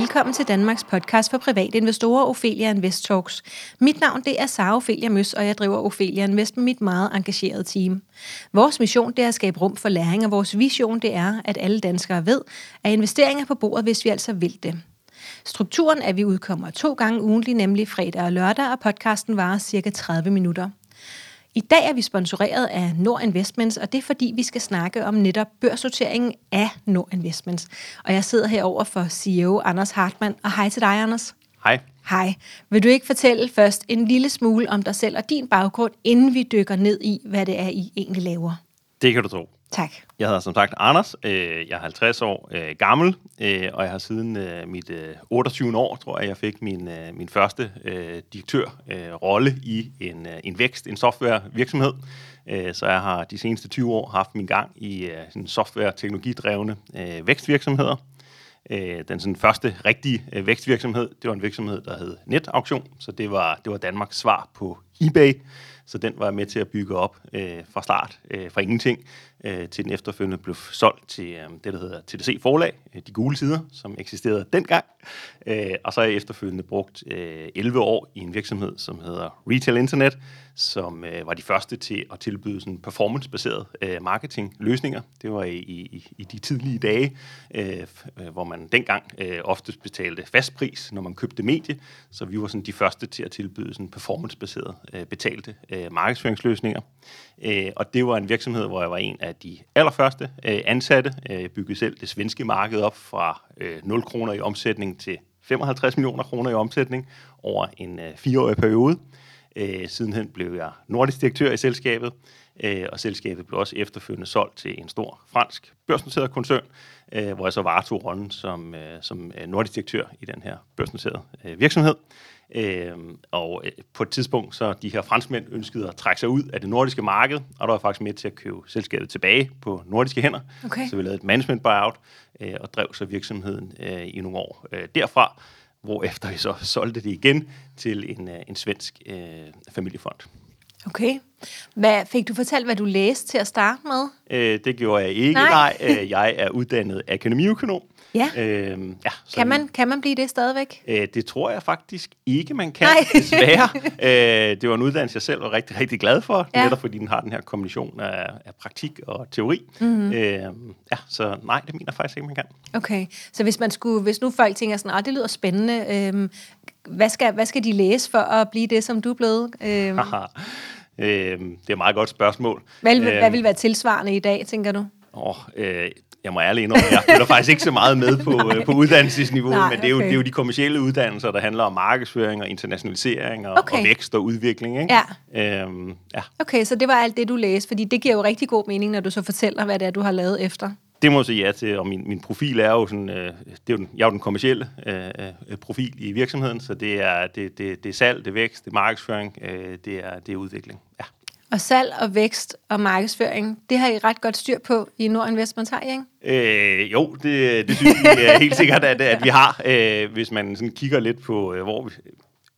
Velkommen til Danmarks podcast for private investorer, Ophelia Invest Talks. Mit navn det er Sara Ophelia Møs, og jeg driver Ophelia Invest med mit meget engagerede team. Vores mission det er at skabe rum for læring, og vores vision det er, at alle danskere ved, at investeringer på bordet, hvis vi altså vil det. Strukturen er, at vi udkommer to gange ugentlig, nemlig fredag og lørdag, og podcasten varer cirka 30 minutter. I dag er vi sponsoreret af Nord Investments, og det er fordi, vi skal snakke om netop børsnoteringen af Nord Investments. Og jeg sidder herover for CEO Anders Hartmann, og hej til dig, Anders. Hej. Hej. Vil du ikke fortælle først en lille smule om dig selv og din baggrund, inden vi dykker ned i, hvad det er, I egentlig laver? Det kan du tro. Tak. Jeg hedder som sagt Anders. Øh, jeg er 50 år øh, gammel, øh, og jeg har siden øh, mit øh, 28. år, tror jeg, jeg fik min, øh, min første direktørrolle i en, en vækst, en softwarevirksomhed. Så jeg har de seneste 20 år haft min gang i sådan software-teknologidrevne vækstvirksomheder. Den sådan første rigtige vækstvirksomhed, det var en virksomhed, der hed NetAuktion, så det var, det var Danmarks svar på eBay. Så den var jeg med til at bygge op øh, fra start, øh, fra ingenting, øh, til den efterfølgende blev solgt til øh, det, der hedder TDC Forlag, øh, de gule sider, som eksisterede dengang. Øh, og så har jeg efterfølgende brugt øh, 11 år i en virksomhed, som hedder Retail Internet, som øh, var de første til at tilbyde sådan performance-baseret øh, marketing-løsninger. Det var i, i, i de tidlige dage, øh, hvor man dengang øh, oftest betalte fast pris, når man købte medie. Så vi var sådan de første til at tilbyde sådan performance-baseret øh, betalte øh, markedsføringsløsninger. Øh, og det var en virksomhed, hvor jeg var en af de allerførste øh, ansatte. Jeg øh, byggede selv det svenske marked op fra øh, 0 kroner i omsætning til 55 millioner kroner i omsætning over en øh, fireårig periode. Øh, sidenhen blev jeg nordisk direktør i selskabet, øh, og selskabet blev også efterfølgende solgt til en stor fransk børsnoteret koncern, øh, hvor jeg så varetog rollen som, øh, som øh, nordisk direktør i den her børsnoterede øh, virksomhed. Øh, og øh, på et tidspunkt, så de her franskmænd ønskede at trække sig ud af det nordiske marked, og der var faktisk med til at købe selskabet tilbage på nordiske hænder. Okay. Så vi lavede et management buyout øh, og drev så virksomheden øh, i nogle år øh, derfra, hvor efter vi så solgte det igen til en, øh, en svensk øh, familiefond. Okay. Hvad, fik du fortalt, hvad du læste til at starte med? Øh, det gjorde jeg ikke, nej. nej. Øh, jeg er uddannet akademiøkonom. Ja. Øhm, ja kan, man, kan man blive det stadigvæk? Øh, det tror jeg faktisk ikke, man kan, Nej. desværre. øh, det var en uddannelse, jeg selv var rigtig, rigtig glad for, ja. netop fordi den har den her kombination af, af praktik og teori. Mm-hmm. Øh, ja, så nej, det mener jeg faktisk ikke, man kan. Okay, så hvis, man skulle, hvis nu folk tænker sådan, at det lyder spændende, øh, hvad, skal, hvad skal de læse for at blive det, som du er blevet? Øh? Øh, det er et meget godt spørgsmål. Hvad, øh, hvad vil være tilsvarende i dag, tænker du? Åh, øh, jeg må ærligt indrømme, jeg følger faktisk ikke så meget med på, øh, på uddannelsesniveau, Nej, men det er, jo, okay. det er jo de kommercielle uddannelser, der handler om markedsføring og internationalisering og, okay. og vækst og udvikling. Ikke? Ja. Øhm, ja. Okay, så det var alt det, du læste, fordi det giver jo rigtig god mening, når du så fortæller, hvad det er, du har lavet efter. Det må jeg sige ja til, og min, min profil er jo sådan, øh, det er jo den, jeg er jo den kommercielle øh, øh, profil i virksomheden, så det er, det, det, det er salg, det er vækst, det er markedsføring, øh, det, er, det er udvikling. Ja. Og salg og vækst og markedsføring, det har I ret godt styr på i Nord Investment, har I, ikke? Øh, jo, det, det synes vi helt sikkert, at, at vi har. Øh, hvis man sådan kigger lidt på, øh, hvor vi,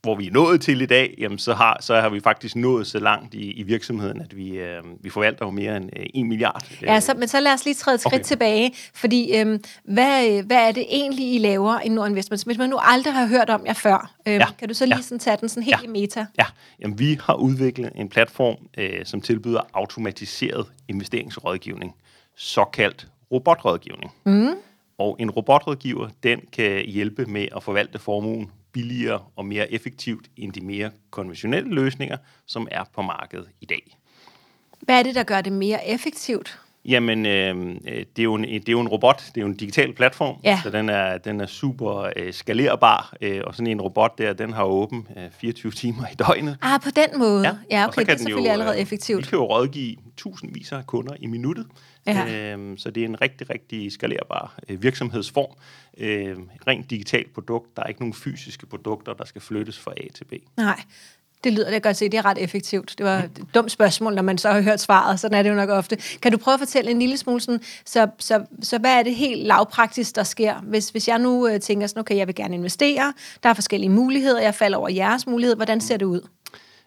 hvor vi er nået til i dag, jamen så, har, så har vi faktisk nået så langt i, i virksomheden, at vi, øh, vi forvalter jo mere end øh, 1 milliard. Ja, så, men så lad os lige træde et skridt okay. tilbage, fordi øh, hvad, hvad er det egentlig, I laver i Nord Investments, hvis man nu aldrig har hørt om jer før? Øh, ja. Kan du så lige ja. sådan tage den sådan helt ja. i meta? Ja, jamen, vi har udviklet en platform, øh, som tilbyder automatiseret investeringsrådgivning, såkaldt robotrådgivning. Mm. Og en robotrådgiver, den kan hjælpe med at forvalte formuen billigere og mere effektivt end de mere konventionelle løsninger, som er på markedet i dag. Hvad er det, der gør det mere effektivt? Jamen, øh, det, er jo en, det er jo en robot, det er jo en digital platform, ja. så den er, den er super øh, skalerbar, øh, og sådan en robot der, den har åben øh, 24 timer i døgnet. Ah, på den måde? Ja, ja okay, det er selvfølgelig jo, allerede effektivt. Vi kan jo rådgive tusindvis af kunder i minuttet, ja. øh, så det er en rigtig, rigtig skalerbar øh, virksomhedsform. Øh, rent digitalt produkt, der er ikke nogen fysiske produkter, der skal flyttes fra A til B. Nej, det lyder, det godt se, det er ret effektivt. Det var et dumt spørgsmål, når man så har hørt svaret, sådan er det jo nok ofte. Kan du prøve at fortælle en lille smule sådan, så, så, så hvad er det helt lavpraktisk, der sker? Hvis, hvis jeg nu øh, tænker sådan, okay, jeg vil gerne investere, der er forskellige muligheder, jeg falder over jeres mulighed, hvordan ser det ud?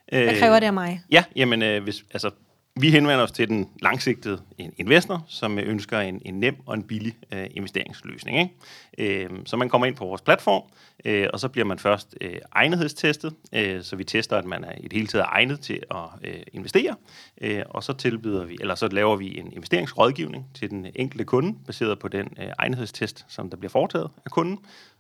Hvad øh, kræver det af mig? Ja, jamen, øh, hvis, altså, vi henvender os til den langsigtede investor, som ønsker en, en nem og en billig øh, investeringsløsning. Ikke? Øh, så man kommer ind på vores platform, øh, og så bliver man først øh, egnethedstestet, øh, så vi tester, at man er i det hele taget egnet til at øh, investere, øh, og så tilbyder vi, eller så laver vi en investeringsrådgivning til den enkelte kunde, baseret på den øh, egnethedstest, som der bliver foretaget af kunden,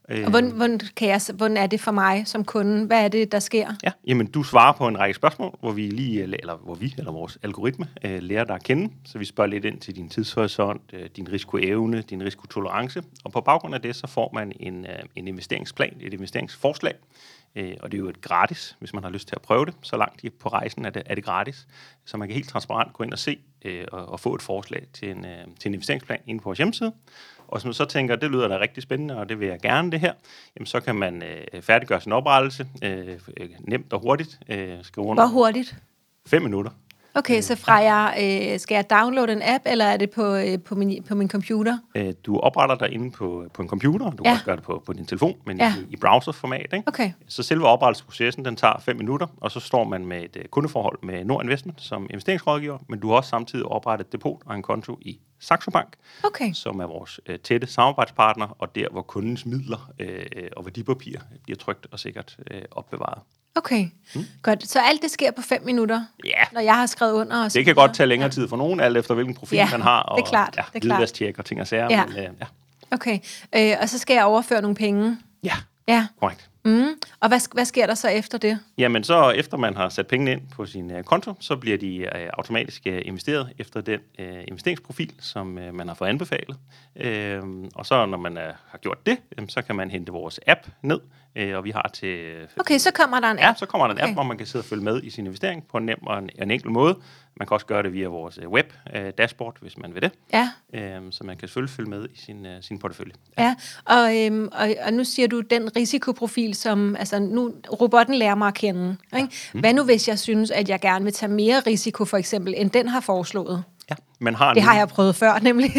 og hvordan, hvordan, kan jeg, hvordan er det for mig som kunde? Hvad er det, der sker? Ja, jamen du svarer på en række spørgsmål, hvor vi lige, eller hvor vi, eller vores algoritme, øh, lærer dig at kende. Så vi spørger lidt ind til din tidshorisont, øh, din risikoevne, din risikotolerance. Og på baggrund af det, så får man en, øh, en investeringsplan, et investeringsforslag. Øh, og det er jo et gratis, hvis man har lyst til at prøve det. Så langt på rejsen er det, er det gratis. Så man kan helt transparent gå ind og se øh, og, og få et forslag til en, øh, til en investeringsplan inde på vores hjemmeside. Og man så tænker, det lyder da rigtig spændende, og det vil jeg gerne det her, jamen så kan man øh, færdiggøre sin oprettelse øh, øh nemt og hurtigt. Øh, skrive under. Hvor hurtigt? Fem minutter. Okay, så fra jeg, øh, skal jeg downloade en app, eller er det på, øh, på, min, på min computer? Øh, du opretter dig inde på, på en computer, du ja. kan også gøre det på, på din telefon, men ja. i, i browserformat. Ikke? Okay. Så selve oprettelsesprocessen, den tager 5 minutter, og så står man med et uh, kundeforhold med Nord Investment som investeringsrådgiver, men du har også samtidig oprettet et depot og en konto i Saxo Bank, okay. som er vores uh, tætte samarbejdspartner, og der, hvor kundens midler uh, og værdipapirer bliver trygt og sikkert uh, opbevaret. Okay, mm. godt. Så alt det sker på fem minutter, ja. når jeg har skrevet under? Og det kan godt tage længere ja. tid for nogen, alt efter hvilken profil ja, man har. Og, det er klart. Ja, det er klart. og ting og sager. Ja. Men, uh, ja. Okay, øh, og så skal jeg overføre nogle penge? Ja, ja. korrekt. Mm. Og hvad, hvad sker der så efter det? Jamen så efter man har sat pengene ind på sin uh, konto, så bliver de uh, automatisk uh, investeret efter den uh, investeringsprofil, som uh, man har fået anbefalet. Uh, og så når man uh, har gjort det, um, så kan man hente vores app ned, uh, og vi har til... Uh, okay, så kommer der en app? Ja, så kommer der en okay. app, hvor man kan sidde og følge med i sin investering på en nem og en, en enkel måde. Man kan også gøre det via vores web uh, dashboard, hvis man vil det. Ja. Uh, så man kan selvfølgelig følge med i sin, uh, sin portefølje. Ja, ja. Og, øhm, og, og nu siger du den risikoprofil, som altså nu, robotten lærer mig at kende. Ikke? Mm. Hvad nu, hvis jeg synes, at jeg gerne vil tage mere risiko, for eksempel, end den har foreslået? Ja, man har det har jeg prøvet før, nemlig.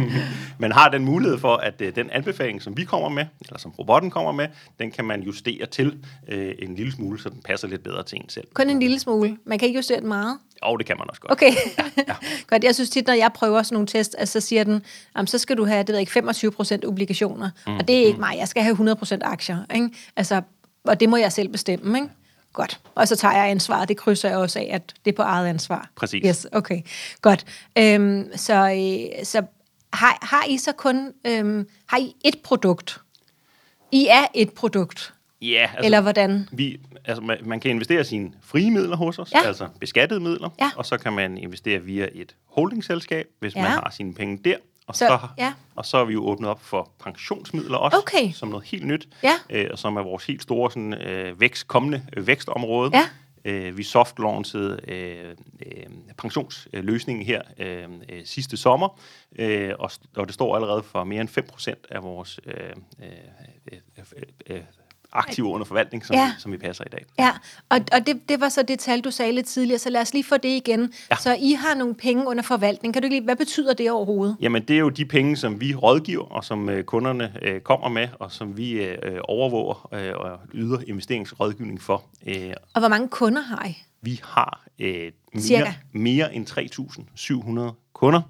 man har den mulighed for, at uh, den anbefaling, som vi kommer med, eller som robotten kommer med, den kan man justere til uh, en lille smule, så den passer lidt bedre til en selv. Kun en lille smule? Man kan ikke justere den meget? Jo, det kan man også godt. Okay. Ja, ja. godt. Jeg synes tit, når jeg prøver sådan nogle test, altså, så siger den, jamen, så skal du have, det ved ikke, 25% obligationer. Mm. Og det er ikke mm. mig, jeg skal have 100% aktier. Ikke? Altså, og det må jeg selv bestemme, ikke? Godt. Og så tager jeg ansvaret. Det krydser jeg også af, at det er på eget ansvar. Præcis. Yes, okay. Godt. Øhm, så, øh, så har, har I så kun øhm, har I et produkt? I er et produkt? Ja. Altså, Eller hvordan? Vi, altså, man, man kan investere sine frie midler hos os, ja. altså beskattede midler, ja. og så kan man investere via et holdingselskab, hvis ja. man har sine penge der. Og så, så, ja. og så er vi jo åbnet op for pensionsmidler også, okay. som noget helt nyt, ja. øh, som er vores helt store sådan, øh, vækst, kommende øh, vækstområde. Ja. Øh, vi softlaunchede øh, øh, pensionsløsningen her øh, øh, sidste sommer, øh, og, og det står allerede for mere end 5% af vores øh, øh, øh, øh, aktive under forvaltning, som, ja. vi, som vi passer i dag. Ja, og, og det, det var så det tal, du sagde lidt tidligere, så lad os lige få det igen. Ja. Så I har nogle penge under forvaltning. Kan du lige, hvad betyder det overhovedet? Jamen, det er jo de penge, som vi rådgiver, og som øh, kunderne øh, kommer med, og som vi øh, overvåger øh, og yder investeringsrådgivning for. Øh, og hvor mange kunder har I? Vi har øh, mere, mere end 3.700 kunder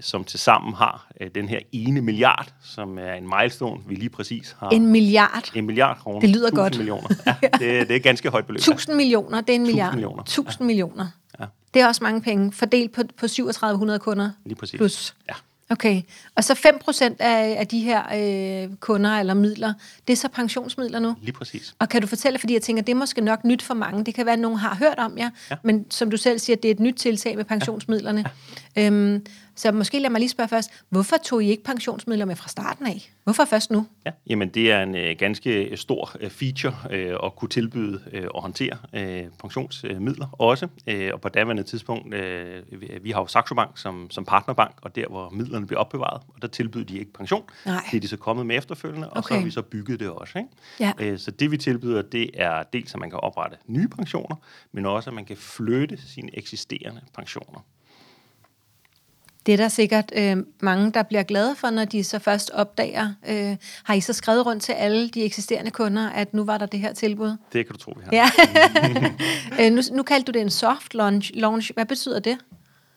som til sammen har øh, den her ene milliard, som er en milestone, vi lige præcis har. En milliard? En milliard kroner. Det lyder godt. millioner. Ja, det, det er ganske højt beløb. 1000 millioner, det er en milliard. 1000 millioner. 1000 ja. millioner. Ja. Det er også mange penge, fordelt på, på 3700 kunder. Lige præcis. Plus. Ja. Okay, og så 5% af, af de her øh, kunder eller midler, det er så pensionsmidler nu? Lige præcis. Og kan du fortælle, fordi jeg tænker, det er måske nok nyt for mange, det kan være, at nogen har hørt om jer, ja. men som du selv siger, det er et nyt tiltag med pensionsmidlerne. Ja. Ja. Øhm, så måske lad mig lige spørge først, hvorfor tog I ikke pensionsmidler med fra starten af? Hvorfor først nu? Ja, jamen det er en øh, ganske stor øh, feature øh, at kunne tilbyde øh, og håndtere øh, pensionsmidler også. Øh, og på daværende tidspunkt, øh, vi har jo Saxo Bank som, som partnerbank, og der hvor midlerne bliver opbevaret, og der tilbyder de ikke pension. Nej. Det er de så kommet med efterfølgende, og okay. så har vi så bygget det også. Ikke? Ja. Øh, så det vi tilbyder, det er dels at man kan oprette nye pensioner, men også at man kan flytte sine eksisterende pensioner. Det er der sikkert øh, mange, der bliver glade for, når de så først opdager. Øh, har I så skrevet rundt til alle de eksisterende kunder, at nu var der det her tilbud? Det kan du tro, vi har. Ja. øh, nu, nu kaldte du det en soft launch. launch. Hvad betyder det?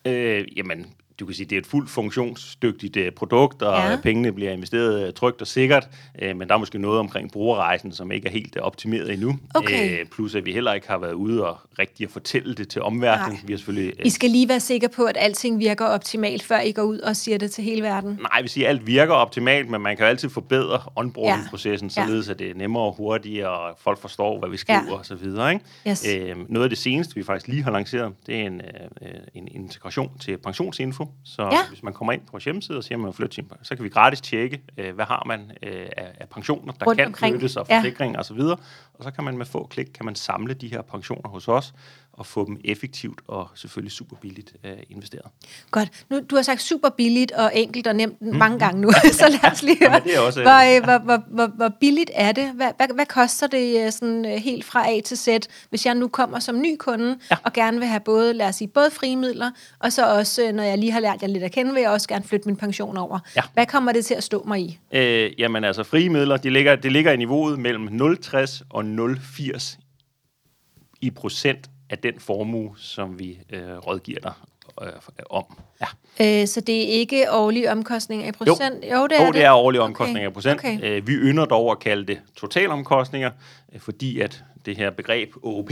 Øh, jamen, du kan sige, det er et fuldt funktionsdygtigt uh, produkt, og Ja. pengene bliver investeret uh, trygt og sikkert, uh, men der er måske noget omkring brugerrejsen, som ikke er helt uh, optimeret endnu. Okay. Uh, plus at vi heller ikke har været ude og rigtig at fortælle det til omverdenen. Nej. Vi har selvfølgelig... I skal lige være sikre på, at alting virker optimalt, før I går ud og siger det til hele verden. Nej, jeg vil sige, at alt virker optimalt, men man kan jo altid forbedre onboarding-processen, Ja. således at det er nemmere og hurtigere, og folk forstår, hvad vi skriver Ja. og så videre. Ikke? Yes. Øh, noget af det seneste, vi faktisk lige har lanceret, det er en, øh, en integration til pensionsinfo. Så Ja. hvis man kommer ind på vores hjemmeside og siger, at man vil flytte sin, så kan vi gratis tjekke, øh, hvad har man øh, af, af pensioner, der Rundt kan omkring. flyttes, og Ja. forsikringer og så videre. Og så kan man med få klik kan man samle de her pensioner hos os, og få dem effektivt og selvfølgelig super billigt øh, investeret. Godt. Nu, du har sagt super billigt og enkelt og nemt mange gange nu, så lad os lige høre. Jamen, det er også- hvor, øh, hvor, hvor, hvor, hvor billigt er det? Hvad, hvad, hvad koster det øh, sådan, øh, helt fra A til Z, hvis jeg nu kommer som ny kunde ja. og gerne vil have både, lad os sige, både frie midler, og så også, øh, når jeg lige har lært jer lidt at kende, vil jeg også gerne flytte min pension over. Ja. Hvad kommer det til at stå mig i? Øh, jamen altså, frie midler, de ligger, det ligger i niveauet mellem 0,60 og 0,80 i procent af den formue, som vi øh, rådgiver dig øh, om. Ja. Øh, så det er ikke årlige omkostninger i procent? Jo, det er Jo, det er årlige omkostninger Okay, i procent. okay. Øh, vi ynder dog at kalde det totalomkostninger, øh, fordi at det her begreb OOP,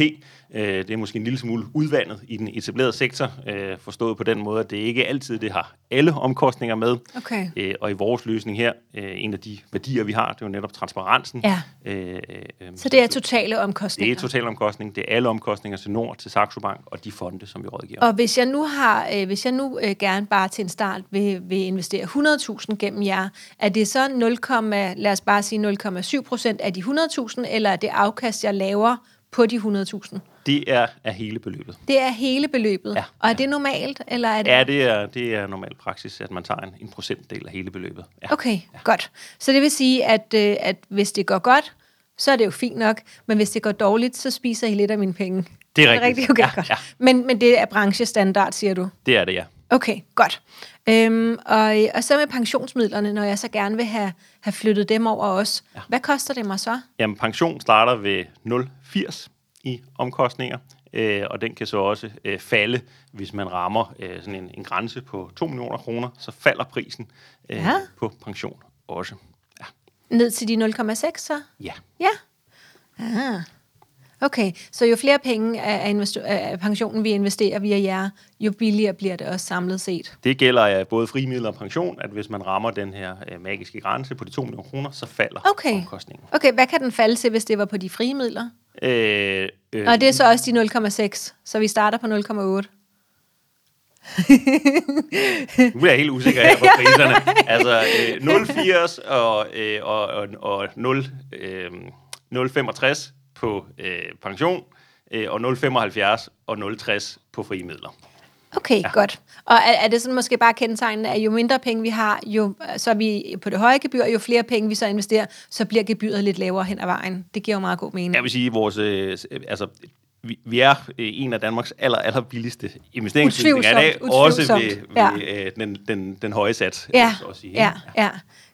øh, det er måske en lille smule udvandet i den etablerede sektor, øh, forstået på den måde, at det ikke altid det har alle omkostninger med. Okay. Øh, og i vores løsning her, øh, en af de værdier, vi har, det er jo netop transparensen. Ja. Øh, øh, Så det er totale det omkostninger? er totalomkostning, det er alle omkostninger til Nord, til Saxo Bank og de fonde, som vi rådgiver. Og hvis jeg nu har, øh, hvis jeg nu øh, gerne bare til en start vil, vil investere 100.000 gennem jer, er det så 0, lad os bare sige 0,7 procent af de 100.000, eller er det afkast, jeg laver på de 100.000? Det er af hele beløbet. Det er hele beløbet. Ja, Og er det normalt, eller er det... Ja, det er, det er normal praksis, at man tager en, en procentdel af hele beløbet. Ja. Okay, ja. godt. Så det vil sige, at, øh, at hvis det går godt, så er det jo fint nok, men hvis det går dårligt, så spiser I lidt af mine penge. Det er Er det rigtigt. rigtigt? Okay, Ja, godt. ja. Men, men det er branchestandard, siger du? Det er det, ja. Okay, godt. Øhm, og, og så med pensionsmidlerne, når jeg så gerne vil have, have flyttet dem over også. Ja. Hvad koster det mig så? Jamen, pension starter ved 0,80 i omkostninger, øh, og den kan så også øh, falde, hvis man rammer øh, sådan en, en grænse på 2 millioner kroner, så falder prisen øh, Ja. på pension også. Ja. Ned til de 0,6 så? ja. Ja. Ah. Okay, så jo flere penge af, investo- af pensionen, vi investerer via jer, jo billigere bliver det også samlet set. Det gælder af både frimidler og pension, at hvis man rammer den her øh, magiske grænse på de 2 millioner kroner, så falder Okay. omkostningen. Okay, hvad kan den falde til, hvis det var på de frie midler? Øh, øh, Og det er så også de 0,6, så vi starter på 0,8. Nu er jeg helt usikker her på priserne. Altså øh, 0,80 og, øh, og, og, og 0, øh, 0,65 på øh, pension, øh, og 0,75 og 0,60 på frie midler. Okay, ja. godt. Og er, er det sådan måske bare kendetegnende, at jo mindre penge vi har, jo, så er vi på det høje gebyr, jo flere penge vi så investerer, så bliver gebyret lidt lavere hen ad vejen. Det giver jo meget god mening. Jeg vil sige, at vores, øh, altså, vi, vi er øh, en af Danmarks aller, aller billigste investeringsbeslutninger i dag, også ved, ved ja. øh, den, den, den høje sats. Ja, sige, ja, ja.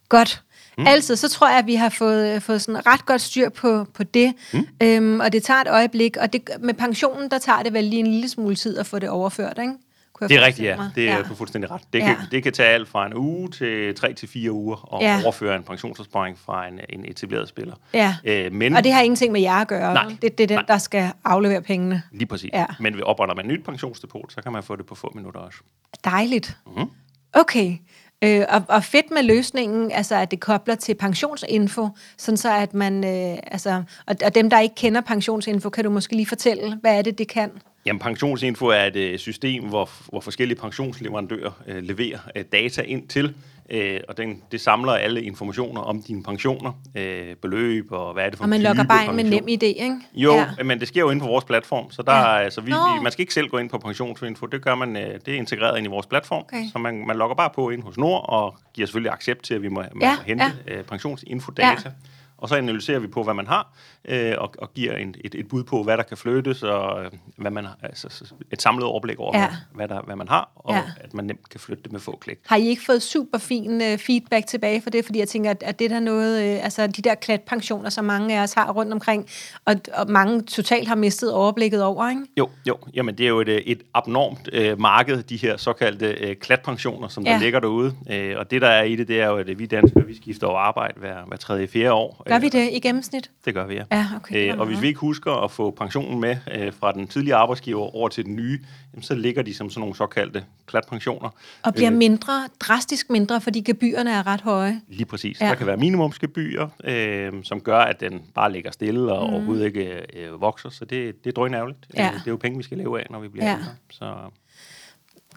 Godt. Mm. Altså, så tror jeg, at vi har fået, fået sådan ret godt styr på, på det. Mm. Øhm, og det tager et øjeblik. Og det, med pensionen, der tager det vel lige en lille smule tid at få det overført, ikke? Kunne Det er rigtigt, ja. mig. Det er ja. du fuldstændig ret. Det, Ja. kan, det kan tage alt fra en uge til tre til fire uger at Ja. overføre en pensionsopsparing fra en, en etableret spiller. Ja. Øh, men Og det har ingenting med jer at gøre. Nej? Det, det er den, nej. der skal aflevere pengene. lige præcis. Ja. Men opretter man et nyt pensionsdepot, så kan man få det på få minutter også. Dejligt. Mhm. Okay. Øh, og, og fedt med løsningen, altså at det kobler til pensionsinfo, sådan så at man, øh, altså, og, og dem, der ikke kender pensionsinfo, kan du måske lige fortælle, hvad er det, det kan? Jamen, pensionsinfo er et øh, system, hvor, hvor forskellige pensionsleverandører øh, leverer øh, data ind til, øh, og den, det samler alle informationer om dine pensioner, øh, beløb og hvad er det for Og man logger bare ind med nem idé, ikke? Jo, Ja. ja. men det sker jo inde på vores platform, så der Ja. altså, vi, vi, man skal ikke selv gå ind på pensionsinfo, det gør man, øh, det er integreret ind i vores platform, Okay. så man, man logger bare på ind hos Nord og giver selvfølgelig accept til, at vi må, Ja, må hente ja. øh, pensionsinfodata. Ja. Og så analyserer vi på, hvad man har, øh, og, og giver en, et, et bud på, hvad der kan flyttes, og øh, hvad man altså, et samlet overblik over, Ja. hvad, der, hvad man har, og Ja. at man nemt kan flytte det med få klik. Har I ikke fået super fin øh, feedback tilbage for det? Fordi jeg tænker, at, at det der noget, øh, altså de der klatpensioner, som mange af os har rundt omkring, og, og mange totalt har mistet overblikket over, ikke? Jo, jo. Jamen, det er jo et, øh, et abnormt øh, marked, de her såkaldte øh, klatpensioner, som Ja. der ligger derude. Øh, og det, der er i det, det er jo, at vi danskere, vi skifter over arbejde hver, hver tredje, fjerde år. Gør Øh, vi det i gennemsnit? Det gør vi, ja. Ja, okay. Øh, og hvis vi ikke husker at få pensionen med øh, fra den tidligere arbejdsgiver over til den nye, jamen, så ligger de som sådan nogle såkaldte klatpensioner. Og bliver Øh, mindre, drastisk mindre, fordi gebyrerne er ret høje. Lige præcis. Ja. Der kan være minimumsgebyrer, øh, som gør, at den bare ligger stille og mm. overhovedet ikke øh, vokser. Så det, det er drønærveligt. Ja. Øh, det er jo penge, vi skal leve af, når vi bliver Ja. ældre. Så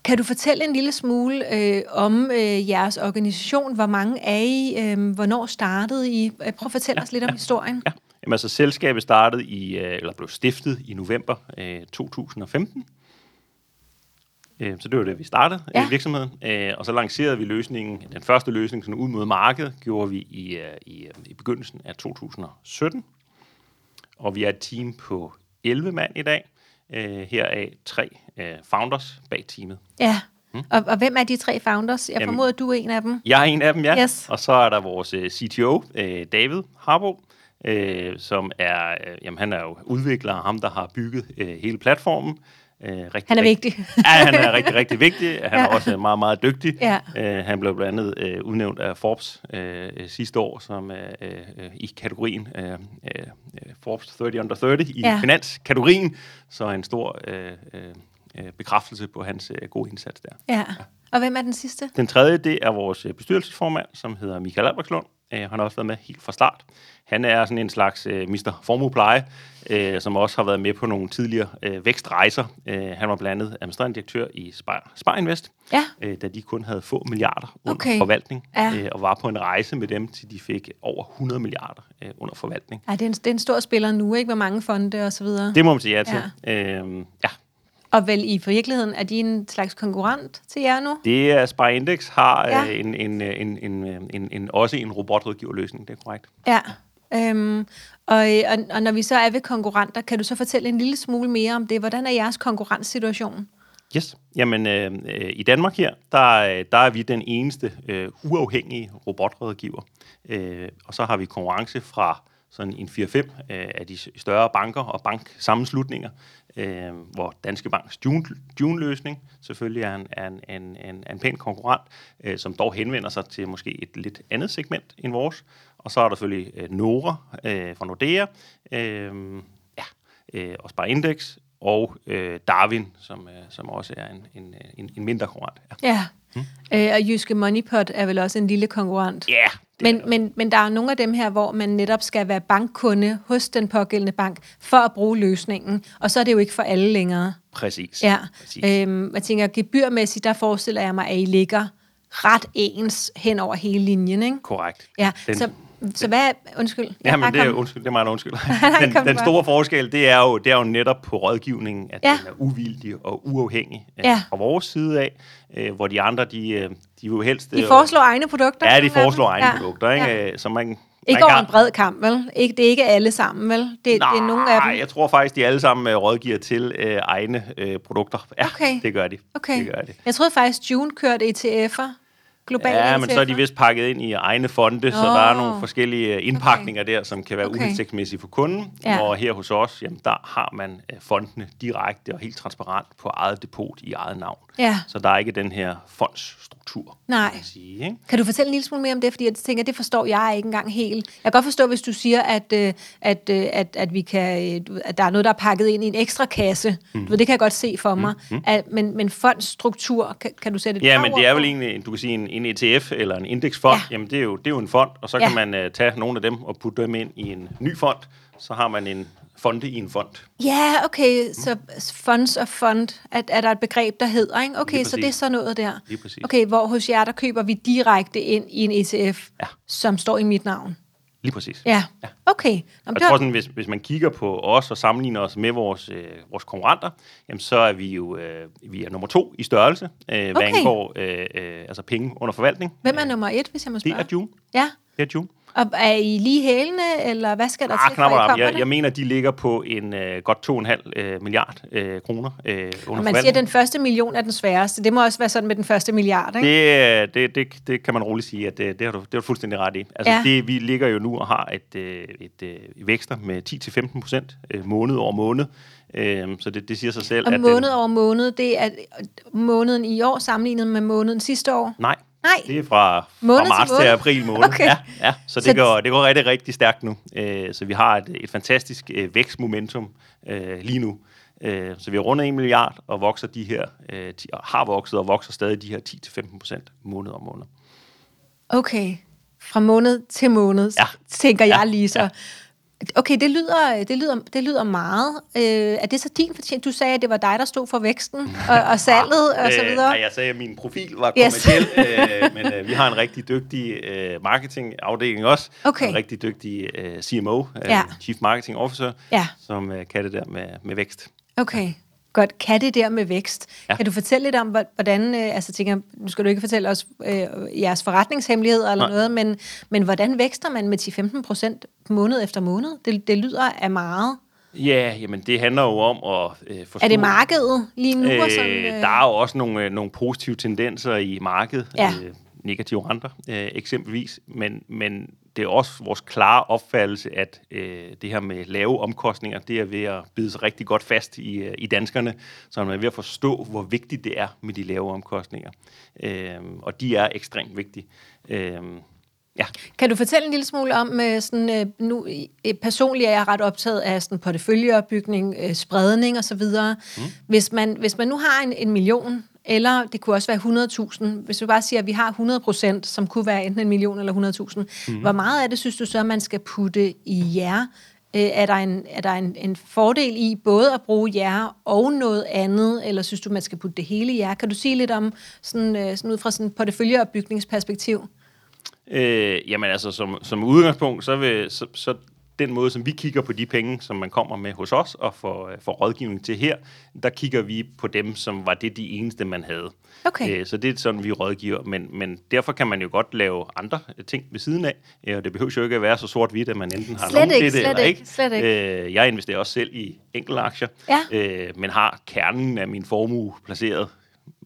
Kan du fortælle en lille smule øh, om øh, jeres organisation? Hvor mange er I? Øh, hvornår startede I? Øh, Prøv at fortælle ja, os lidt om historien. ja. Jamen, altså, selskabet startede i, øh, eller blev stiftet i november øh, 2015. Øh, Så det var det, vi startede Ja. ja. virksomheden. Øh, Og så lancerede vi løsningen, den første løsning sådan ud mod markedet, gjorde vi i, øh, i, øh, i begyndelsen af 2017. Og vi er et team på 11 mand i dag. Øh, Heraf tre øh, founders bag teamet. Ja. Og, og hvem er de tre founders? Jeg Jamen- formoder, du er en af dem. Jeg er en af dem, ja. Yes. Og så er der vores øh, CTO, øh, David Harbo, øh, som er, øh, jamen, han er jo udvikler, ham der har bygget øh, hele platformen. Øh, rigtig, Han er rigtig- vigtig. ja, han er rigtig, rigtig vigtig. Han Ja. er også øh, meget, meget dygtig. Ja. Øh, han blev blandt andet øh, udnævnt af Forbes øh, øh, sidste år som øh, øh, i kategorien øh, øh, Forbes 30 under 30 i Ja. ja. finanskategorien. Så en stor øh, øh, øh, bekræftelse på hans øh, gode indsats der. Ja. Og hvem er den sidste? Den tredje, det er vores bestyrelsesformand, som hedder Michael Albertslund. Øh, han har også været med helt fra start. Han er sådan en slags øh, Mr. Formuepleje, øh, som også har været med på nogle tidligere øh, vækstrejser. Øh, han var blandt andet administrerende direktør i Spar, Spar Invest, Ja. øh, da de kun havde få milliarder under Okay. forvaltning, Ja. øh, og var på en rejse med dem, til de fik over 100 milliarder øh, under forvaltning. Ej, det, er en, det er en stor spiller nu, ikke? Med mange fonde og så videre. Det må man sige ja til. Ja. Øh, ja. Og vel i virkeligheden, er de en slags konkurrent til jer nu? Det er Spar Index har Ja. ja. en, en, en, en, en, en, også en robotrådgiverløsning, det er korrekt. Ja. Øhm, og, og, og når vi så er ved konkurrenter, kan du så fortælle en lille smule mere om det? Hvordan er jeres konkurrencesituation? Yes. Jamen, øh, øh, i Danmark her, der, øh, der er vi den eneste øh, uafhængige robotrådgiver. Øh, og så har vi konkurrence fra sådan en 4-5 øh, af de større banker og banksammenslutninger, øh, hvor Danske Banks June- June-løsning selvfølgelig er en, er en, en, en, en pæn konkurrent, øh, som dog henvender sig til måske et lidt andet segment end vores. Og så er der selvfølgelig øh, Nora øh, fra Nordea, øh, ja, øh, og Spar Index, og øh, Darwin, som, øh, som også er en, en, en, en mindre konkurrent. Ja, Ja. Mm. Øh, og Jyske Moneypot er vel også en lille konkurrent. yeah, det Men, men, men der er nogle af dem her, hvor man netop skal være bankkunde hos den pågældende bank for at bruge løsningen. Og så er det jo ikke for alle længere. præcis. Ja. præcis. Øhm, jeg tænker, gebyrmæssigt, der forestiller jeg mig, at I ligger ret ens hen over hele linjen, ikke? Korrekt. Ja, Den- så, så hvad... Undskyld. Ja, men det er, undskyld, det er mig, der undskyld. Nej, den, den store forskel, det er, jo, det er jo netop på rådgivningen, at Ja. den er uvildig og uafhængig øh, Ja. fra vores side af, øh, hvor de andre, de, øh, de vil jo helst... De øh, foreslår egne produkter? Ja, de foreslår egne Ja, produkter, ikke? ja. Øh, Så man, Ikke man over en bred kamp, vel? Ikke, det er ikke alle sammen, vel? Det, det er nogle af dem. Nej, jeg tror faktisk, de alle sammen øh, rådgiver til øh, egne øh, produkter. Ja, Okay. det gør de. Okay. Det gør de. Jeg troede faktisk, June kørte ETF'er. Globale Ja, men så er de vist pakket ind i egne fonde, så Nå. der er nogle forskellige øh, indpakninger der, som kan være Okay. uhensigtsmæssige for kunden. Ja. Og her hos os, jamen, der har man øh, fondene direkte og helt transparent på eget depot i eget navn. Ja. Så der er ikke den her fondsstruktur, Nej. kan sige. Ikke? Kan du fortælle en lille smule mere om det? Fordi jeg tænker, det forstår jeg ikke engang helt. Jeg kan godt forstå, hvis du siger, at, øh, at, øh, at, at, vi kan, at der er noget, der er pakket ind i en ekstra kasse. Mm. Du ved, det kan jeg godt se for mig. Mm. At, men, men fondsstruktur, kan, kan du sætte et Ja, men det er vel egentlig, du kan sige, en, en ETF eller en indeksfond. Ja. Ja. Jamen, det er, jo, det er jo en fond, og så Ja. kan man uh, tage nogle af dem og putte dem ind i en ny fond. Så har man en fonde i en fond. Ja, okay, så funds og fund, at, er der et begreb, der hedder, ikke? Okay, så det er præcis. så noget der. Lige præcis. Okay, hvor hos jer, der køber vi direkte ind i en ETF, Ja. som står i mit navn. Lige præcis. Ja, okay. Jamen, Og det jeg tror sådan, hvis, hvis man kigger på os og sammenligner os med vores, øh, vores konkurrenter, jamen så er vi jo øh, vi er nummer to i størrelse, øh, hvad Okay. angår øh, øh, altså penge under forvaltning. hvem er nummer et, hvis jeg må Det spørge? er June. Ja, Det er June. Og er I lige hælene, eller hvad skal der Ah, til, knap for I jeg, det? jeg mener, de ligger på en øh, godt 2,5 øh, milliard øh, kroner øh, under Og man siger, at den første million er den sværeste. Det må også være sådan med den første milliard, ikke? Det, øh, det, det, det kan man roligt sige, at det, det, har, du, det har du fuldstændig ret i. Altså, Ja. det, vi ligger jo nu og har et, øh, et, et vækster med 10-15 procent øh, måned over måned. Øh, så det, det siger sig selv, Og at måned den, over måned, det er måneden i år sammenlignet med måneden sidste år. Nej, Nej. det er fra, Måned fra til marts til, måned? april måned. Okay. Ja, ja, så det, Så- går, det går rigtig, rigtig stærkt nu. Øh, så vi har et, et fantastisk øh, vækstmomentum øh, lige nu. Øh, så vi har rundet 1 milliard og vokser de her, øh, har vokset og vokser stadig de her 10-15 procent måned om måned. Okay. Fra måned til måned, Ja. tænker jeg Ja, lige så. Okay, det lyder, det lyder, det lyder meget. Øh, er det så din fortjeneste? Du sagde, at det var dig, der stod for væksten og, og salget og så Øh, videre. nej, jeg sagde, at min profil var Yes. kommerciel, øh, men øh, vi har en rigtig dygtig øh, marketingafdeling også. Okay. En rigtig dygtig øh, CMO, øh, Ja. Chief Marketing Officer, Ja. som øh, kan det der med, med vækst. Okay, godt. Kan det der med vækst? Ja. Kan du fortælle lidt om, hvor- hvordan, øh, altså tænker, nu skal du ikke fortælle os øh, jeres forretningshemmeligheder eller Nej. noget, men, men hvordan vækster man med 10-15 procent måned efter måned? Det, det lyder af meget. Ja, jamen det handler jo om at øh, forstå... Er det markedet lige nu? og sådan, Øh, øh, der er jo også nogle, øh, nogle positive tendenser i markedet, Ja. øh, negative renter øh, eksempelvis, men, men det er også vores klare opfattelse, at øh, det her med lave omkostninger, det er ved at bide sig rigtig godt fast i, øh, i danskerne, så man er ved at forstå, hvor vigtigt det er med de lave omkostninger. Øh, og de er ekstremt vigtige. Øh, ja. Kan du fortælle en lille smule om, øh, sådan, øh, nu øh, personligt er jeg ret optaget af sådan porteføljeopbygning, spredning osv. Mm. Hvis, man, hvis man nu har en, en million, eller det kunne også være 100.000, hvis vi bare siger, at vi har 100 procent, som kunne være enten en million eller 100.000, mm. hvor meget af det synes du så, man skal putte i jer? Øh, er der, en, er der en, en fordel i både at bruge jer og noget andet, eller synes du, man skal putte det hele i jer? Kan du sige lidt om, sådan, øh, sådan ud fra sådan et porteføljeopbygningsperspektiv? Øh, jamen altså, som, som udgangspunkt, så, vil, så, så den måde, som vi kigger på de penge, som man kommer med hos os og får, får rådgivning til her, der kigger vi på dem, som var det de eneste, man havde. Okay. Øh, så det er sådan, vi rådgiver. Men, men derfor kan man jo godt lave andre ting ved siden af. Øh, og det behøver jo ikke at være så sort-hvidt, at man enten har Slet nogen det slet eller ikke, slet ikke. Øh, jeg investerer også selv i enkeltaktier, Ja. øh, men har kernen af min formue placeret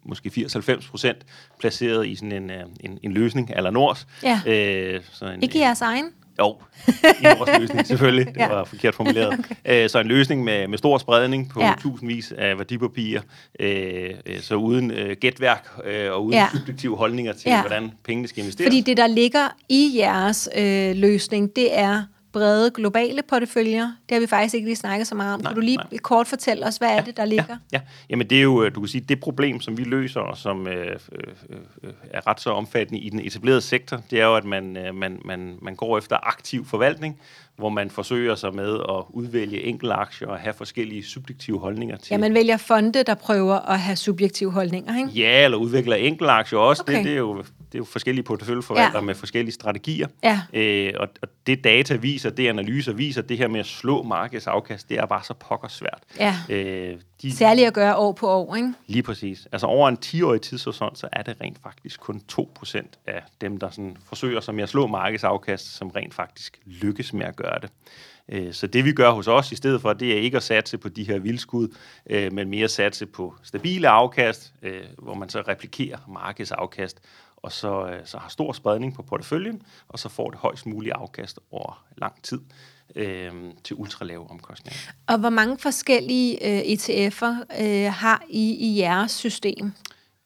måske 80-90 procent placeret i sådan en, øh, en, en løsning eller Nors. Ja. Øh, så en, Ikke jeres egen? Jo, en løsning selvfølgelig. Det Ja. var forkert formuleret. okay. så en løsning med, med stor spredning på Ja. tusindvis af værdipapirer. Øh, så uden øh, gætværk øh, og uden Ja. subjektive holdninger til, ja. hvordan pengene skal investeres. Fordi det, der ligger i jeres øh, løsning, det er brede globale porteføljer. Det har vi faktisk ikke lige snakket så meget om. Nej, kan du lige nej. kort fortælle os, hvad er det, der ligger? Ja, ja. Jamen det er jo, øh, du kan sige, det problem, som vi løser, og som øh, øh, øh, er ret så omfattende i den etablerede sektor, det er jo, at man, øh, man, man, man går efter aktiv forvaltning, hvor man forsøger sig med at udvælge enkelte aktier og have forskellige subjektive holdninger til. Ja, man vælger fonde, der prøver at have subjektive holdninger, ikke? Ja, eller udvikler enkelte aktier også. Okay. Det, det, er jo, det er jo forskellige porteføljeforvaltere Ja. med forskellige strategier. Ja. Øh, og, og det data viser, det analyser viser, det her med at slå markedsafkast, det er bare så pokker svært. Ja. Øh, de, Særligt at gøre år på år, ikke? Lige præcis. Altså over en 10-årig tidshorisont, så er det rent faktisk kun 2% af dem, der sådan forsøger sig med at slå markedsafkast, som rent faktisk lykkes med at gøre det. Øh, Så det vi gør hos os i stedet for, det er ikke at satse på de her vildskud, øh, men mere at satse på stabile afkast, øh, hvor man så replikerer markedsafkast, og så, øh, så har stor spredning på porteføljen, og så får det højst mulige afkast over lang tid øh, til ultralave omkostninger. Og hvor mange forskellige øh, ETF'er øh, har I i jeres system?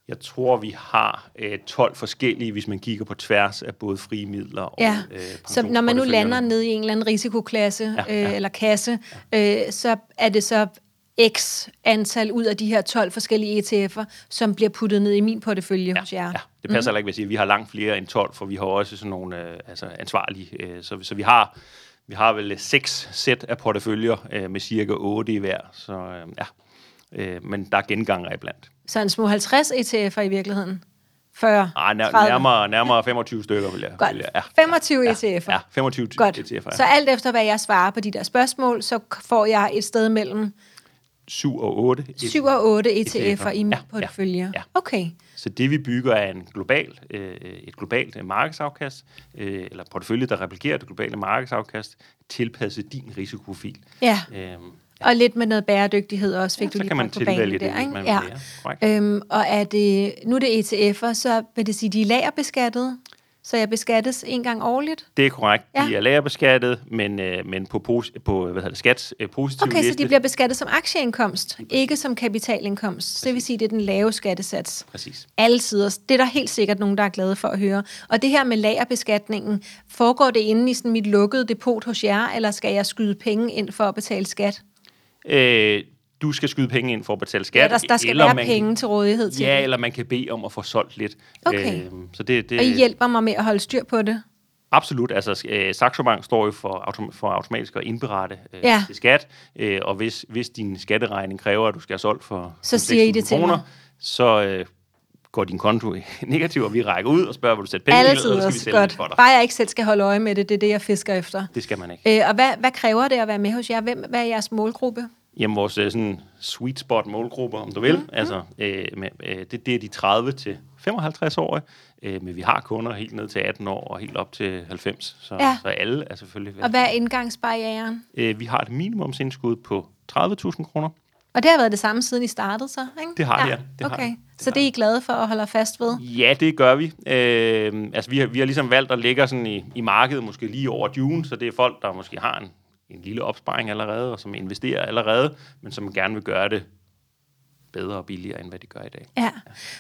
Jeg tror, vi har øh, 12 forskellige, hvis man kigger på tværs af både frie midler og Ja, øh, så når man nu lander ned i en eller anden risikoklasse ja, Ja, ja. ja. Øh, eller kasse, øh, så er det så x antal ud af de her 12 forskellige ETF'er, som bliver puttet ned i min portefølje Ja, hos jer. ja, det passer mm. ikke, hvis jeg siger, vi har langt flere end 12, for vi har også sådan nogle øh, altså ansvarlige. Øh, så, så vi har vi har vel seks sæt af porteføljer øh, med cirka 8 i hver. Så øh, ja, øh, men der er genganger iblandt. Så en små 50 ETF'er i virkeligheden? 40? Ah, nær, 30? nærmere, nærmere 25 stykker, vil jeg. Godt. Vil jeg ja. 25 ja, ETF'er? Ja, 25 Godt. ETF'er. Så alt efter, hvad jeg svarer på de der spørgsmål, så får jeg et sted mellem 7 og 8. 7 og 8 ETF'er ETF'er. i min Ja, portefølje. ja, ja. Okay. Så det vi bygger er en global, øh, et globalt øh, markedsafkast, øh, eller portefølje, der replikerer det globale markedsafkast, tilpasset din risikoprofil. Ja, Øhm, og lidt med noget bæredygtighed også, fik ja, du så lige kan man bragt på banen det, der, ikke? man ja. Ja. Øhm, og er det, nu er det ETF'er, så vil det sige, de er lagerbeskattet, så jeg beskattes en gang årligt? Det er korrekt. Ja. De er lagerbeskattet, men, øh, men på, pos- på hvad hedder det, skats øh, positive Okay, så liste. de bliver beskattet som aktieindkomst, ikke som kapitalindkomst. Så det vil sige, det er den lave skattesats. Præcis. Alle sider. Det er der helt sikkert nogen, der er glade for at høre. Og det her med lagerbeskatningen, foregår det inde i sådan mit lukkede depot hos jer, eller skal jeg skyde penge ind for at betale skat? Øh, du skal skyde penge ind for at betale skat. Ja, der, der skal eller være man penge til rådighed til ja, det. eller man kan bede om at få solgt lidt. Okay. Øh, så det, det, Og I hjælper mig med at holde styr på det? Absolut. Altså, øh, Saxo Bank står jo for, autom- for automatisk at indberette øh, Ja. til skat, øh, og hvis, hvis din skatteregning kræver, at du skal have solgt for Så 5.000 siger I det til kroner, mig. så øh, går din konto i negativ, og vi rækker ud og spørger, vil du sætte penge Altid eller skal vi sælge godt. for dig? Bare jeg ikke selv skal holde øje med det, det er det, jeg fisker efter. Det skal man ikke. Øh, og hvad, hvad kræver det at være med hos jer? Hvem, hvad er jeres målgruppe? Jamen, vores øh, sådan sweet spot målgrupper, om du vil, Mhm. mm. altså, øh, med, øh, det, det er de 30 til 55 år, øh, men vi har kunder helt ned til 18 år og helt op til 90, så, Ja. så alle er selvfølgelig Og hvad er indgangsbarrieren? Øh, vi har et minimumsindskud på 30.000 kroner. Og det har været det samme, siden I startede så, ikke? Det har det, ja. Det har okay. det. Det så har det er I glade for at holde fast ved? Ja, det gør vi. Øh, altså, vi har, vi har ligesom valgt at lægge os sådan i, i markedet, måske lige over June, så det er folk, der måske har en, en lille opsparing allerede, og som investerer allerede, men som gerne vil gøre det bedre og billigere, end hvad de gør i dag. Ja.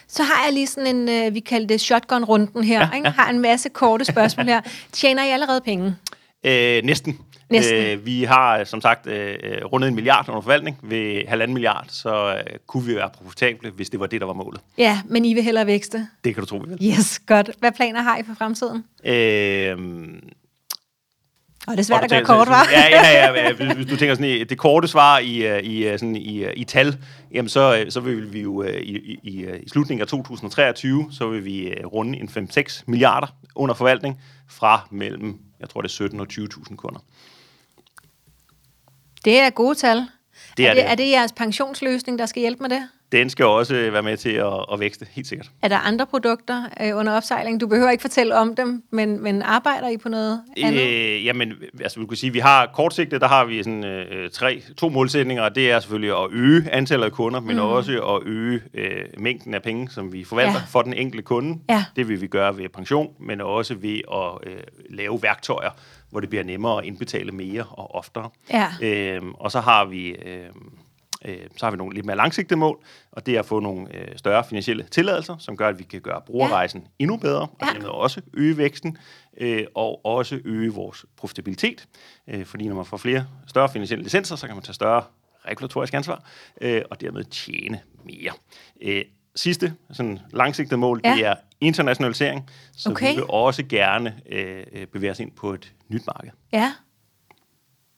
Så har jeg lige sådan en, øh, vi kalder det shotgun-runden her, ja, ikke? har en masse korte spørgsmål her. Tjener I allerede penge? Øh, næsten. Næsten. Øh, vi har som sagt øh, øh, rundet en milliard under forvaltning ved halvanden milliard, så øh, kunne vi være profitable, hvis det var det, der var målet. Ja, men I vil hellere vækste. Det kan du tro, vi vil. Yes, godt. Hvad planer har I for fremtiden? Øh, Og det er svært at gøre kort, var? Ja, ja, ja. Hvis, hvis du tænker sådan det korte svar i, øh, i, øh, sådan i, øh, i tal, jamen så, så vil vi jo i, i, i, slutningen af 2023, så vil vi runde en 5-6 milliarder under forvaltning fra mellem, jeg tror det er 17 og 20.000 kunder. Det er gode tal. Det er er, det, det. er det jeres pensionsløsning, der skal hjælpe med det? Den skal også øh, være med til at, at vækste, helt sikkert. Er der andre produkter øh, under opsejling? Du behøver ikke fortælle om dem, men, men arbejder I på noget andet? Øh, jamen, altså, vi kan sige, vi har kortsigtet, der har vi sådan øh, tre, to målsætninger, og det er selvfølgelig at øge antallet af kunder, men mm. også at øge øh, mængden af penge, som vi forvalter Ja. for den enkelte kunde. Ja. Det vil vi gøre ved pension, men også ved at øh, lave værktøjer, hvor det bliver nemmere at indbetale mere og oftere. Ja. Øhm, og så har vi... Øh, øh, så har vi nogle lidt mere langsigtede mål, og det er at få nogle øh, større finansielle tilladelser, som gør, at vi kan gøre brugerrejsen ja. endnu bedre, og Ja. dermed også øge væksten, øh, og også øge vores profitabilitet. Øh, fordi når man får flere større finansielle licenser, så kan man tage større regulatorisk ansvar, øh, og dermed tjene mere. Øh, sidste sådan langsigtede mål, Ja. det er internationalisering, så Okay. vi vil også gerne øh, bevæge os ind på et nyt marked. Ja.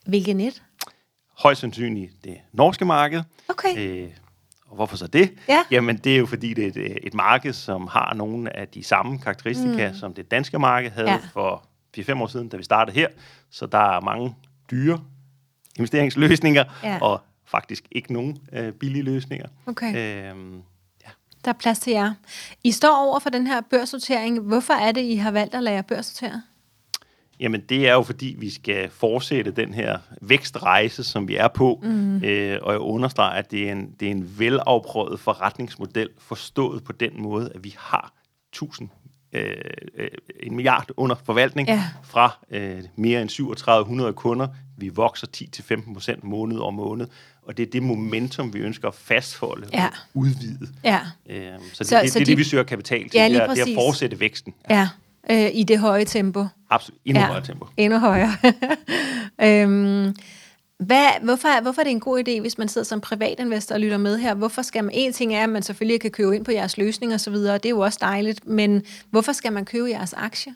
Hvilket net? Højst sandsynligt det norske marked. Okay. Øh, og hvorfor så det? Ja. Jamen, det er jo fordi, det er et, et marked, som har nogle af de samme karakteristika, mm. som det danske marked havde Ja. for 4-5 år siden, da vi startede her. Så der er mange dyre investeringsløsninger, Ja. og faktisk ikke nogen øh, billige løsninger. Okay. Øhm, ja. Der er plads til jer. I står over for den her børssortering. Hvorfor er det, I har valgt at lade jer børssortere? Jamen, det er jo fordi, vi skal fortsætte den her vækstrejse, som vi er på. Mm. Øh, og jeg understreger, at det er, en, det er en velafprøvet forretningsmodel, forstået på den måde, at vi har 1000 øh, øh, en milliard under forvaltning Ja. fra øh, mere end 3700 kunder. Vi vokser 10-15 procent måned om måned, og det er det momentum, vi ønsker at fastholde Ja. og udvide. Ja. Øh, så det, Så- det, så det er de- det, vi søger kapital til. Ja, det, er, det er at fortsætte væksten. Ja. Øh, I det høje tempo. Absolut. Endnu ja. højere tempo. Endnu højere. øhm, hvad, hvorfor, hvorfor er det en god idé, hvis man sidder som privatinvestor og lytter med her? Hvorfor skal man, en ting er, at man selvfølgelig kan købe ind på jeres løsninger osv., det er jo også dejligt, men hvorfor skal man købe jeres aktie?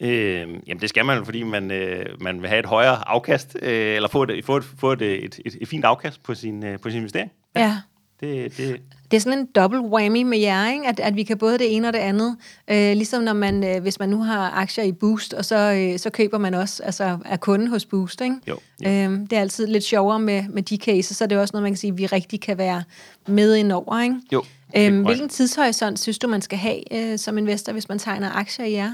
Øh, jamen det skal man, fordi man, øh, man vil have et højere afkast, øh, eller få et, få et, få et, et, et, et fint afkast på sin, øh, på sin investering. Ja. Det, det, Det er sådan en double whammy med jer, ikke? At, at vi kan både det ene og det andet. Øh, ligesom når man, øh, hvis man nu har aktier i Boost, og så, øh, så køber man også altså, er kunde hos Boost. Ikke? Jo, jo. Øh, det er altid lidt sjovere med, med de cases, så det er også noget, man kan sige, vi rigtig kan være med ind over. Ikke? Jo, Øhm, hvilken tidshorisont synes du, man skal have øh, som investor, hvis man tegner aktier i jer?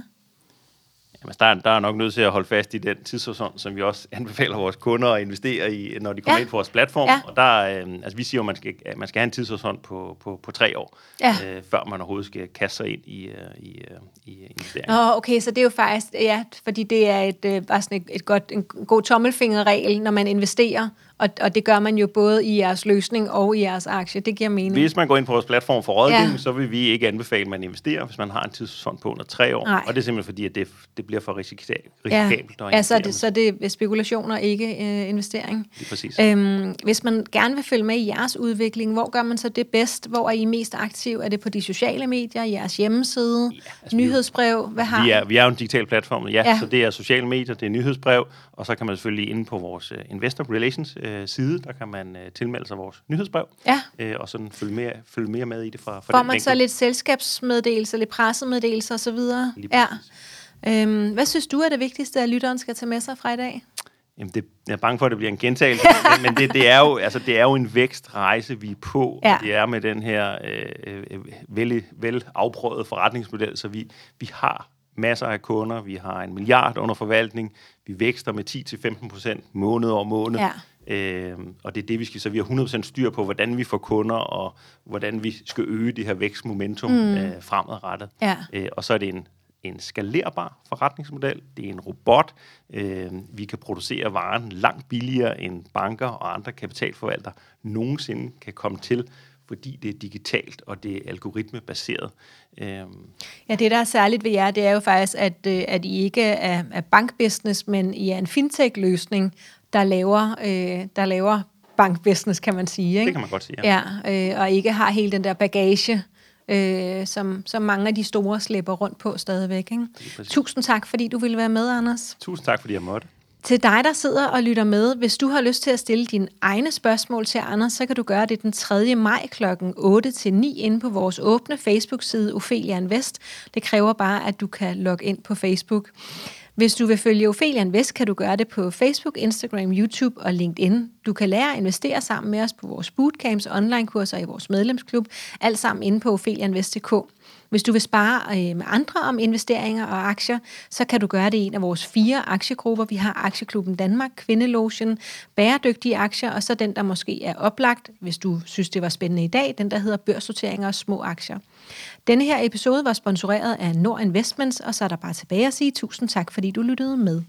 Jamen, der, er, der er nok nødt til at holde fast i den tidshorisont, som vi også anbefaler vores kunder at investere i, når de kommer Ja. ind på vores platform. Ja. Og der, øh, altså, vi siger jo, at man skal, at man skal have en tidshorisont på, på, på tre år, Ja. øh, før man overhovedet skal kaste sig ind i, øh, i, øh, i investeringer. Nå, okay, så det er jo faktisk, ja, fordi det er et, øh, bare sådan et, et godt, en god tommelfingerregel, når man investerer, og, og det gør man jo både i jeres løsning og i jeres aktie. Det giver mening. Hvis man går ind på vores platform for rådgivning, Ja. så vil vi ikke anbefale, at man investerer, hvis man har en tidshorisont på under tre år. Nej. Og det er simpelthen fordi, at det, det bliver for risikabelt ja, ja så, er det, så er det spekulationer, ikke øh, investering. Lige præcis. Øhm, hvis man gerne vil følge med i jeres udvikling, hvor gør man så det bedst? Hvor er I mest aktiv? Er det på de sociale medier, jeres hjemmeside, ja, altså, nyhedsbrev? Hvad har Vi er, vi er jo en digital platform, ja, Ja. ja, så det er sociale medier, det er nyhedsbrev, og så kan man selvfølgelig inde på vores uh, Investor Relations uh, side, der kan man uh, tilmelde sig vores nyhedsbrev, Ja. uh, og sådan følge mere, følge mere med i det fra, fra Får man så vinkel. lidt selskabsmeddelelser, lidt pressemeddelelser osv.? Ja. Øhm, hvad synes du er det vigtigste, at lytteren skal tage med sig fra i dag? Jamen, det, jeg er bange for, at det bliver en gentagelse, men, men det, det, er jo, altså, det er jo en vækstrejse, vi er på, Ja. og det er med den her øh, øh, vel, vel afprøvede forretningsmodel, så vi, vi har masser af kunder, vi har en milliard under forvaltning, vi vækster med 10-15 procent måned over måned, Ja. øh, og det er det, vi skal, så vi har 100% styr på, hvordan vi får kunder, og hvordan vi skal øge det her vækstmomentum mm. øh, fremadrettet. Ja. Øh, og så er det en, en skalerbar forretningsmodel. Det er en robot. Øh, vi kan producere varen langt billigere end banker og andre kapitalforvaltere nogensinde kan komme til, fordi det er digitalt og det er algoritmebaseret. Øh, Ja, det der er særligt ved jer, det er jo faktisk, at, øh, at I ikke er, er bankbusiness, men I er en fintech-løsning, der laver, øh, der laver bankbusiness, kan man sige. Ikke? det kan man godt sige. Ja. Ja, øh, og ikke har hele den der bagage, øh, som, som mange af de store slipper rundt på stadigvæk. Ikke? Tusind tak, fordi du ville være med, Anders. Tusind tak, fordi jeg måtte. Til dig, der sidder og lytter med, hvis du har lyst til at stille dine egne spørgsmål til Anders, så kan du gøre det den 3. maj kl. 8-9 inde på vores åbne Facebook-side Ophelia Invest. Det kræver bare, at du kan logge ind på Facebook. Hvis du vil følge Ophelia Invest, kan du gøre det på Facebook, Instagram, YouTube og LinkedIn. Du kan lære at investere sammen med os på vores bootcamps online-kurser i vores medlemsklub, alt sammen inde på ophelianvest.dk. Hvis du vil spare øh, med andre om investeringer og aktier, så kan du gøre det i en af vores fire aktiegrupper. Vi har Aktieklubben Danmark, Kvindelogen, Bæredygtige Aktier, og så den, der måske er oplagt, hvis du synes, det var spændende i dag, den, der hedder Børssorteringer og Små Aktier. Denne her episode var sponsoreret af Nord Investments, og så er der bare tilbage at sige tusind tak, fordi du lyttede med.